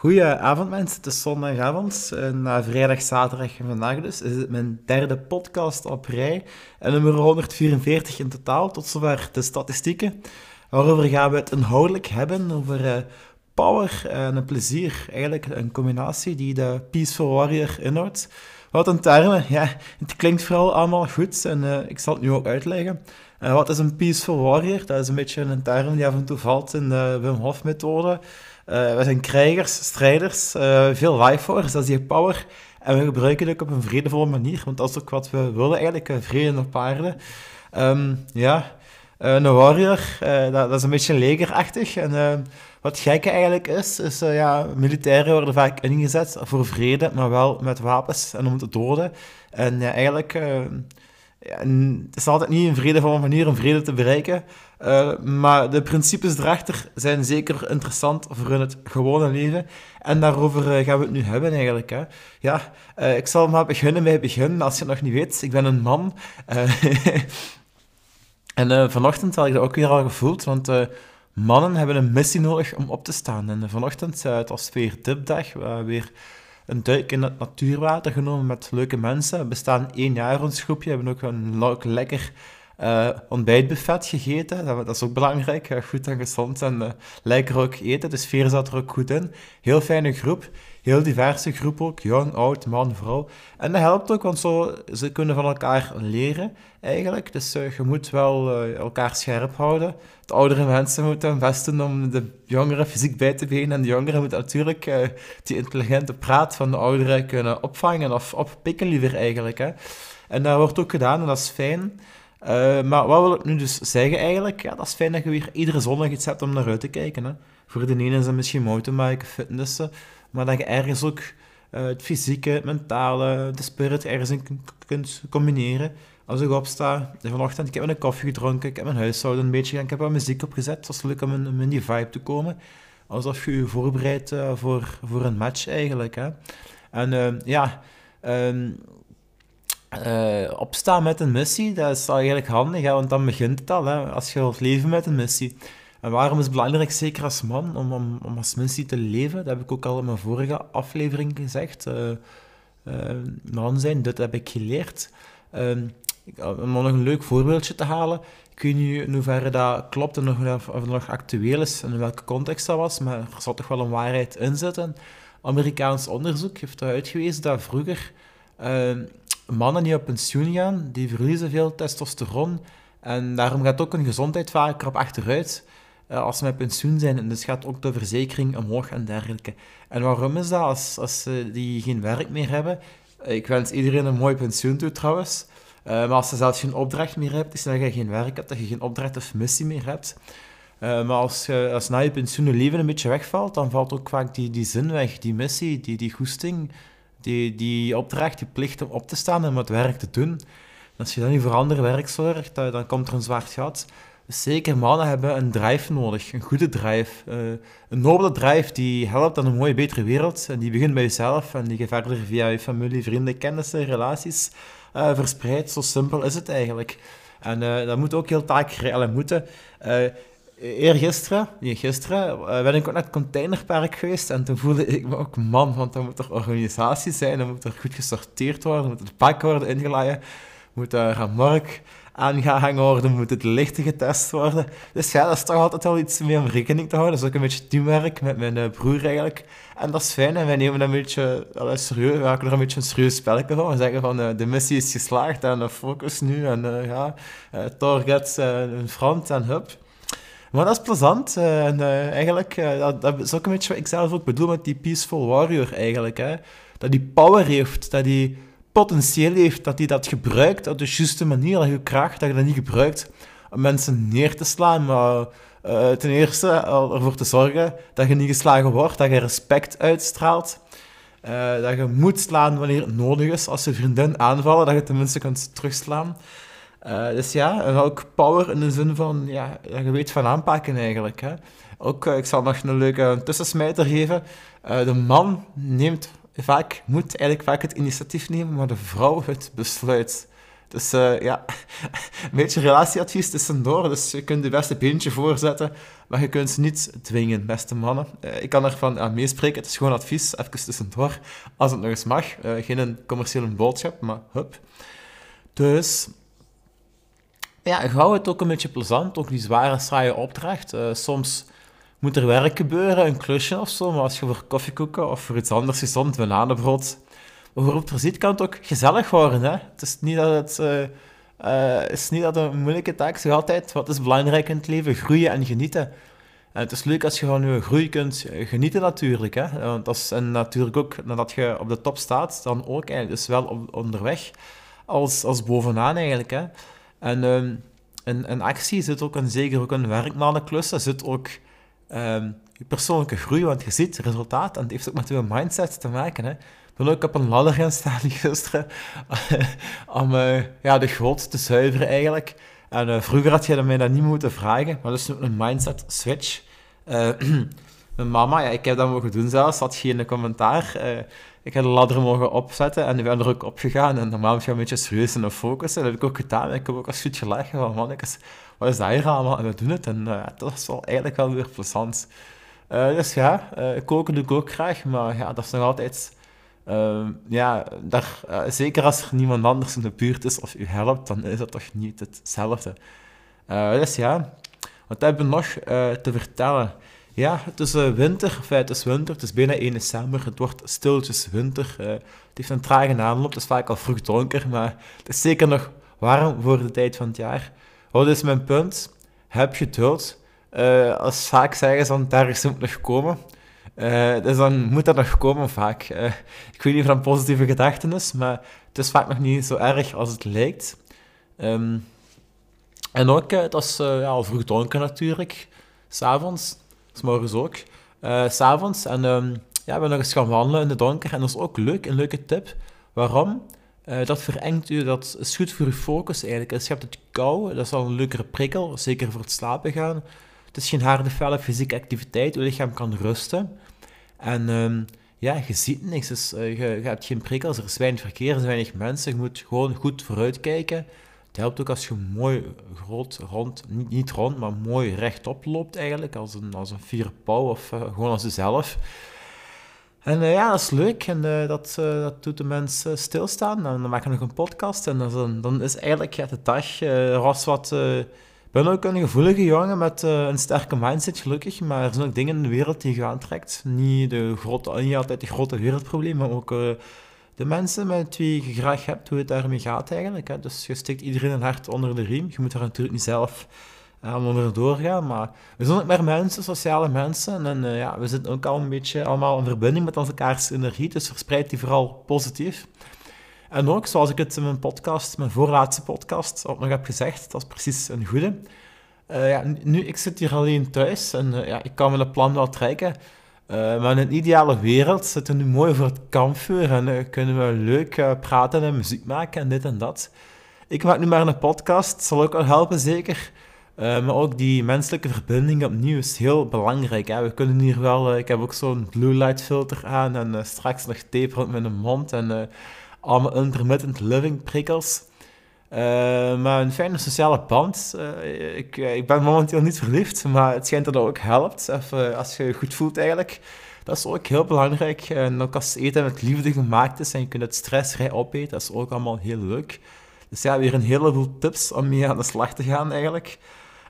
Goedenavond mensen, het is zondagavond, eh, na vrijdag, zaterdag en vandaag dus is het mijn derde podcast op rij en nummer 144 in totaal, tot zover de statistieken. Waarover gaan we het inhoudelijk hebben, over uh, power en plezier, eigenlijk een combinatie die de Peaceful Warrior inhoudt. Wat een termen, ja, het klinkt vooral allemaal goed en uh, ik zal het nu ook uitleggen. Wat is een Peaceful Warrior? Dat is een beetje een term die af en toe valt in de Wim Hof methode. Uh, we zijn krijgers, strijders, uh, veel life force, dat is die power. En we gebruiken het ook op een vredevolle manier, want dat is ook wat we willen eigenlijk, uh, vrede op aarde. Um, ja, een warrior, dat, dat, is een beetje legerachtig. En wat gekke eigenlijk is, is ja, militairen worden vaak ingezet voor vrede, maar wel met wapens en om te doden. En eigenlijk het is altijd niet een vredevolle manier om vrede te bereiken. Uh, maar de principes erachter zijn zeker interessant voor in het gewone leven. En daarover uh, gaan we het nu hebben eigenlijk. Hè. Ja, uh, ik zal maar beginnen bij het begin. Als je het nog niet weet, ik ben een man. en vanochtend had ik dat ook weer al gevoeld, want mannen hebben een missie nodig om op te staan. En vanochtend, het was weer tipdag, weer een duik in het natuurwater genomen met leuke mensen. We bestaan één jaar ons groepje. We hebben ook een lekker uh, ontbijtbuffet gegeten. Dat, is ook belangrijk. goed en gezond en uh, lekker ook eten. De sfeer zat er ook goed in. Heel fijne groep. Heel diverse groep ook. Jong, oud, man, vrouw. En dat helpt ook, want zo, ze kunnen van elkaar leren eigenlijk. Dus je moet wel elkaar scherp houden. De oudere mensen moeten investen om de jongeren fysiek bij te benen. En de jongeren moeten natuurlijk die intelligente praat van de ouderen kunnen opvangen of oppikken liever eigenlijk. Hè. En dat wordt ook gedaan en dat is fijn. Uh, maar wat wil ik nu dus zeggen eigenlijk? Ja, dat is fijn dat je weer iedere zondag iets hebt om naar uit te kijken. Hè. Voor de ene is dat misschien mountainbiken, fitnessen, maar dat je ergens ook uh, het fysieke, het mentale, de spirit ergens in kunt combineren. Als ik opsta, vanochtend, ik heb een koffie gedronken, ik heb mijn huishouden een beetje, ik heb wat muziek opgezet, het was leuk om in, die vibe te komen. Alsof je je voorbereidt voor, voor een match eigenlijk. Hè. En ja, um, uh, opstaan met een missie, dat is eigenlijk handig, hè, want dan begint het al, hè, als je wilt leven met een missie. En waarom is het belangrijk, zeker als man, om, om, om als missie te leven? Dat heb ik ook al in mijn vorige aflevering gezegd. Uh, man zijn, dat heb ik geleerd. Uh, om nog een leuk voorbeeldje te halen. Ik weet niet in hoeverre dat klopt en of het nog actueel is en in welke context dat was, maar er zal toch wel een waarheid in zitten. Amerikaans onderzoek heeft uitgewezen dat vroeger mannen die op pensioen gaan, die verliezen veel testosteron. En daarom gaat ook hun gezondheid vaker op achteruit uh, als ze met pensioen zijn. En dus gaat ook de verzekering omhoog en dergelijke. En waarom is dat? Als, als ze die geen werk meer hebben. Eh, ik wens iedereen een mooi pensioen toe trouwens. Uh, maar als je zelfs geen opdracht meer hebt, is dat je geen werk hebt, dat je geen opdracht of missie meer hebt. maar als, je, als na je pensioen leven een beetje wegvalt, dan valt ook vaak die, die zin weg, die missie, die, die goesting die, die opdracht, die plicht om op te staan en het werk te doen. als je dan niet voor ander werk zorgt, dan komt er een zwart gat. Zeker mannen hebben een drive nodig, een goede drive. Uh, een nobele drive die helpt aan een mooie, betere wereld. En die begint bij jezelf en die je verder via je familie, vrienden, kennissen, relaties uh, verspreidt. Zo simpel is het eigenlijk. En uh, dat moet ook heel taak moeten. Eergisteren, nee, gisteren, uh, ben ik ook naar het containerpark geweest en toen voelde ik me ook man, want dan moet er organisatie zijn, dan moet er goed gesorteerd worden, moet het pak worden ingeladen, moet er een mark aangehangen worden, moet het lichten getest worden. Dus ja, dat is toch altijd wel iets meer om rekening te houden. Dat is ook een beetje teamwerk met mijn uh, broer eigenlijk. En dat is fijn en wij nemen dat een beetje uh, serieus, we maken er een beetje een serieus spelletje van. We zeggen van de missie is geslaagd en de focus nu en ja, targets in front en hup. Maar dat is plezant. Uh, en uh, eigenlijk, uh, dat, dat, is ook een beetje wat ik zelf ook bedoel met die Peaceful Warrior eigenlijk. Hè? Dat die power heeft, dat die potentieel heeft, dat hij dat gebruikt op de juiste manier, dat je kracht, dat je dat niet gebruikt om mensen neer te slaan, maar ten eerste ervoor te zorgen dat je niet geslagen wordt, dat je respect uitstraalt. dat je moet slaan wanneer het nodig is. Als je vriendin aanvallen, dat je tenminste kunt terugslaan. Uh, dus ja, en ook power in de zin van, ja, je weet van aanpakken eigenlijk. Hè. Ook, uh, ik zal nog een leuke tussensmijter geven. Uh, de man neemt vaak, moet eigenlijk vaak het initiatief nemen, maar de vrouw het besluit. Dus ja, een beetje relatieadvies tussendoor. Dus je kunt de beste beentje voorzetten, maar je kunt ze niet dwingen, beste mannen. Ik kan ervan aan meespreken, het is gewoon advies, even tussendoor, als het nog eens mag. Geen een commerciële boodschap, maar hup. Dus ja, hou het ook een beetje plezant, ook die zware, saaie opdracht. soms moet er werk gebeuren, een klusje of zo, maar als je voor koffiekoeken of voor iets anders gezond, bananenbrood bijvoorbeeld ziet, kan het ook gezellig worden. Hè? Het is niet dat het... Uh, is niet dat een moeilijke taak is. altijd, wat is belangrijk in het leven? Groeien en genieten. En het is leuk als je van je groei kunt genieten natuurlijk. Hè? Want dat is en natuurlijk ook, nadat je op de top staat, dan ook eigenlijk. Dus wel onderweg als, als bovenaan eigenlijk. Hè? En um, in, in, actie zit ook, een zeker ook een werkmanenklus, er zit ook um, je persoonlijke groei, want je ziet resultaat en het heeft ook met je mindset te maken. Hè? ben ook op een ladder gaan staan gisteren om uh, ja, de grot te zuiveren eigenlijk. En uh, vroeger had je mij dat niet moeten vragen, maar dat is een mindset switch. Mijn mama, ja, ik heb dat mogen doen zelfs, had geen commentaar. Ik heb de ladder mogen opzetten en ik ben er ook opgegaan. En normaal moet je een beetje serieus in de dat heb ik ook gedaan. Ik heb ook als goed gelachen van, man, ik wat is dat hier allemaal? En we doen het. En dat is eigenlijk wel weer plezant. dus ja, koken doe ik ook graag, maar ja, dat is nog altijd Ehm, ja, daar, uh, zeker als er niemand anders in de buurt is of u helpt, dan is dat toch niet hetzelfde. Uh, dus ja, wat hebben we nog uh, te vertellen? Ja, het is winter, of het is winter, het is bijna 1 december, het wordt stiltjes winter. het heeft een trage aanloop, het is vaak al vroeg donker, maar het is zeker nog warm voor de tijd van het jaar. Wat is mijn punt? Heb geduld. als vaak zeggen ze dan, daar is het nog komen. Uh, dus dan moet dat nog komen vaak. Uh, ik weet niet of dat een positieve gedachte is, maar het is vaak nog niet zo erg als het lijkt. Um, en ook, uh, dat is ja, al vroeg donker natuurlijk. S'avonds, morgens ook. S'avonds, en um, ja, we nog eens gaan wandelen in de donker. En dat is ook leuk, een leuke tip. Waarom? dat verengt u, dat is goed voor uw focus eigenlijk. Als je hebt het kou, dat is al een leukere prikkel, zeker voor het slapen gaan. Het is geen harde, felle fysieke activiteit. Je lichaam kan rusten. En um, ja, je ziet niks. Dus, uh, je, je, hebt geen prikkels, er is weinig verkeer, er zijn weinig mensen. Je moet gewoon goed vooruitkijken. Het helpt ook als je mooi groot rond, niet, niet rond, maar mooi rechtop loopt eigenlijk. Als een, als een vier pauw of uh, gewoon als jezelf. En uh, ja, dat is leuk en uh, dat, uh, dat doet de mensen stilstaan. En dan maken we nog een podcast en dan, dan is eigenlijk ja, de dag ras wat ben ook een gevoelige jongen met uh, een sterke mindset, gelukkig. Maar er zijn ook dingen in de wereld die je aantrekt. Niet, de grote, niet altijd de grote wereldproblemen, maar ook uh, de mensen met wie je graag hebt, hoe het daarmee gaat eigenlijk. Hè. Dus je steekt iedereen een hart onder de riem. Je moet er natuurlijk niet zelf uh, onder doorgaan. Maar we zijn ook maar mensen, sociale mensen. En ja, we zitten ook al een beetje allemaal in verbinding met elkaars energie. Dus verspreid die vooral positief. En ook, zoals ik het in mijn podcast, mijn voorlaatste podcast, ook nog heb gezegd, dat is precies een goede. Uh, ja, nu, ik zit hier alleen thuis en ja, ik kan mijn plan wel trekken. Uh, maar in een ideale wereld zitten we nu mooi voor het kampvuur en kunnen we leuk praten en muziek maken en dit en dat. Ik maak nu maar een podcast, zal ook wel helpen zeker. maar ook die menselijke verbinding opnieuw is heel belangrijk. Hè. We kunnen hier wel, ik heb ook zo'n blue light filter aan en straks nog tape rond mijn mond en allemaal intermittent living prikkels. Uh, maar een fijne sociale band. Uh, ik, eh, ik ben momenteel niet verliefd, maar het schijnt dat dat ook helpt. Even, als je je goed voelt eigenlijk. Dat is ook heel belangrijk. En ook als eten met liefde gemaakt is en je kunt het stressvrij opeten, dat is ook allemaal heel leuk. Dus ja, weer een heleboel tips om mee aan de slag te gaan eigenlijk.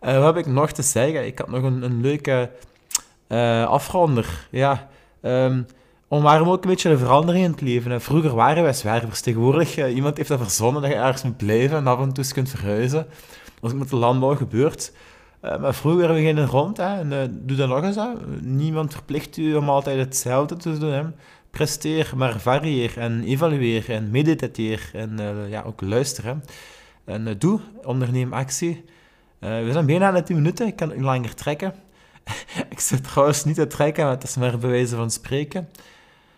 wat heb ik nog te zeggen? Ik had nog een, een leuke afronder. Ja, um, om waarom ook een beetje een verandering in het leven. Vroeger waren wij zwervers. Tegenwoordig, uh, iemand heeft dat verzonnen dat je ergens moet blijven en af en toe kunt verhuizen. Dat is met de landbouw gebeurd. Uh, maar vroeger we gingen rond hè, en uh, doe dat nog eens. Hè. Niemand verplicht u om altijd hetzelfde te doen. Presteer, maar varieer en evalueer en mediteer en ja, ook luisteren. En doe, onderneem actie. we zijn bijna aan de 10 minuten, ik kan niet langer trekken. ik zit trouwens niet te trekken, maar het is maar bewijzen van spreken.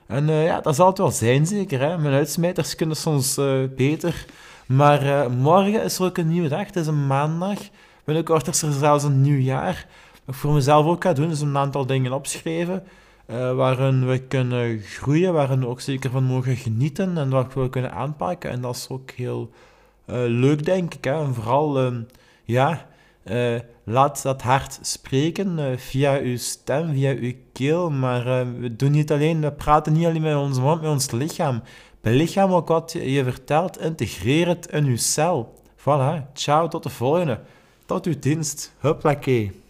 En uh, ja, dat zal het wel zijn, zeker. Hè? Mijn uitsmijters kunnen soms uh, beter. Maar uh, morgen is er ook een nieuwe dag. Het is een maandag. Binnenkort is er zelfs een nieuw jaar. Wat ik voor mezelf ook ga doen, is een aantal dingen opschrijven. waarin we kunnen groeien, waarin we ook zeker van mogen genieten en wat we kunnen aanpakken. En dat is ook heel leuk, denk ik. Hè? En vooral, ehm, ja, laat dat hart spreken via uw stem, via uw keel. Maar we doen niet alleen, we praten niet alleen met ons mond, met ons lichaam. Belichaam ook wat je vertelt, integreer het in uw cel. Voilà, ciao, tot de volgende. Tot uw dienst. Huppakee.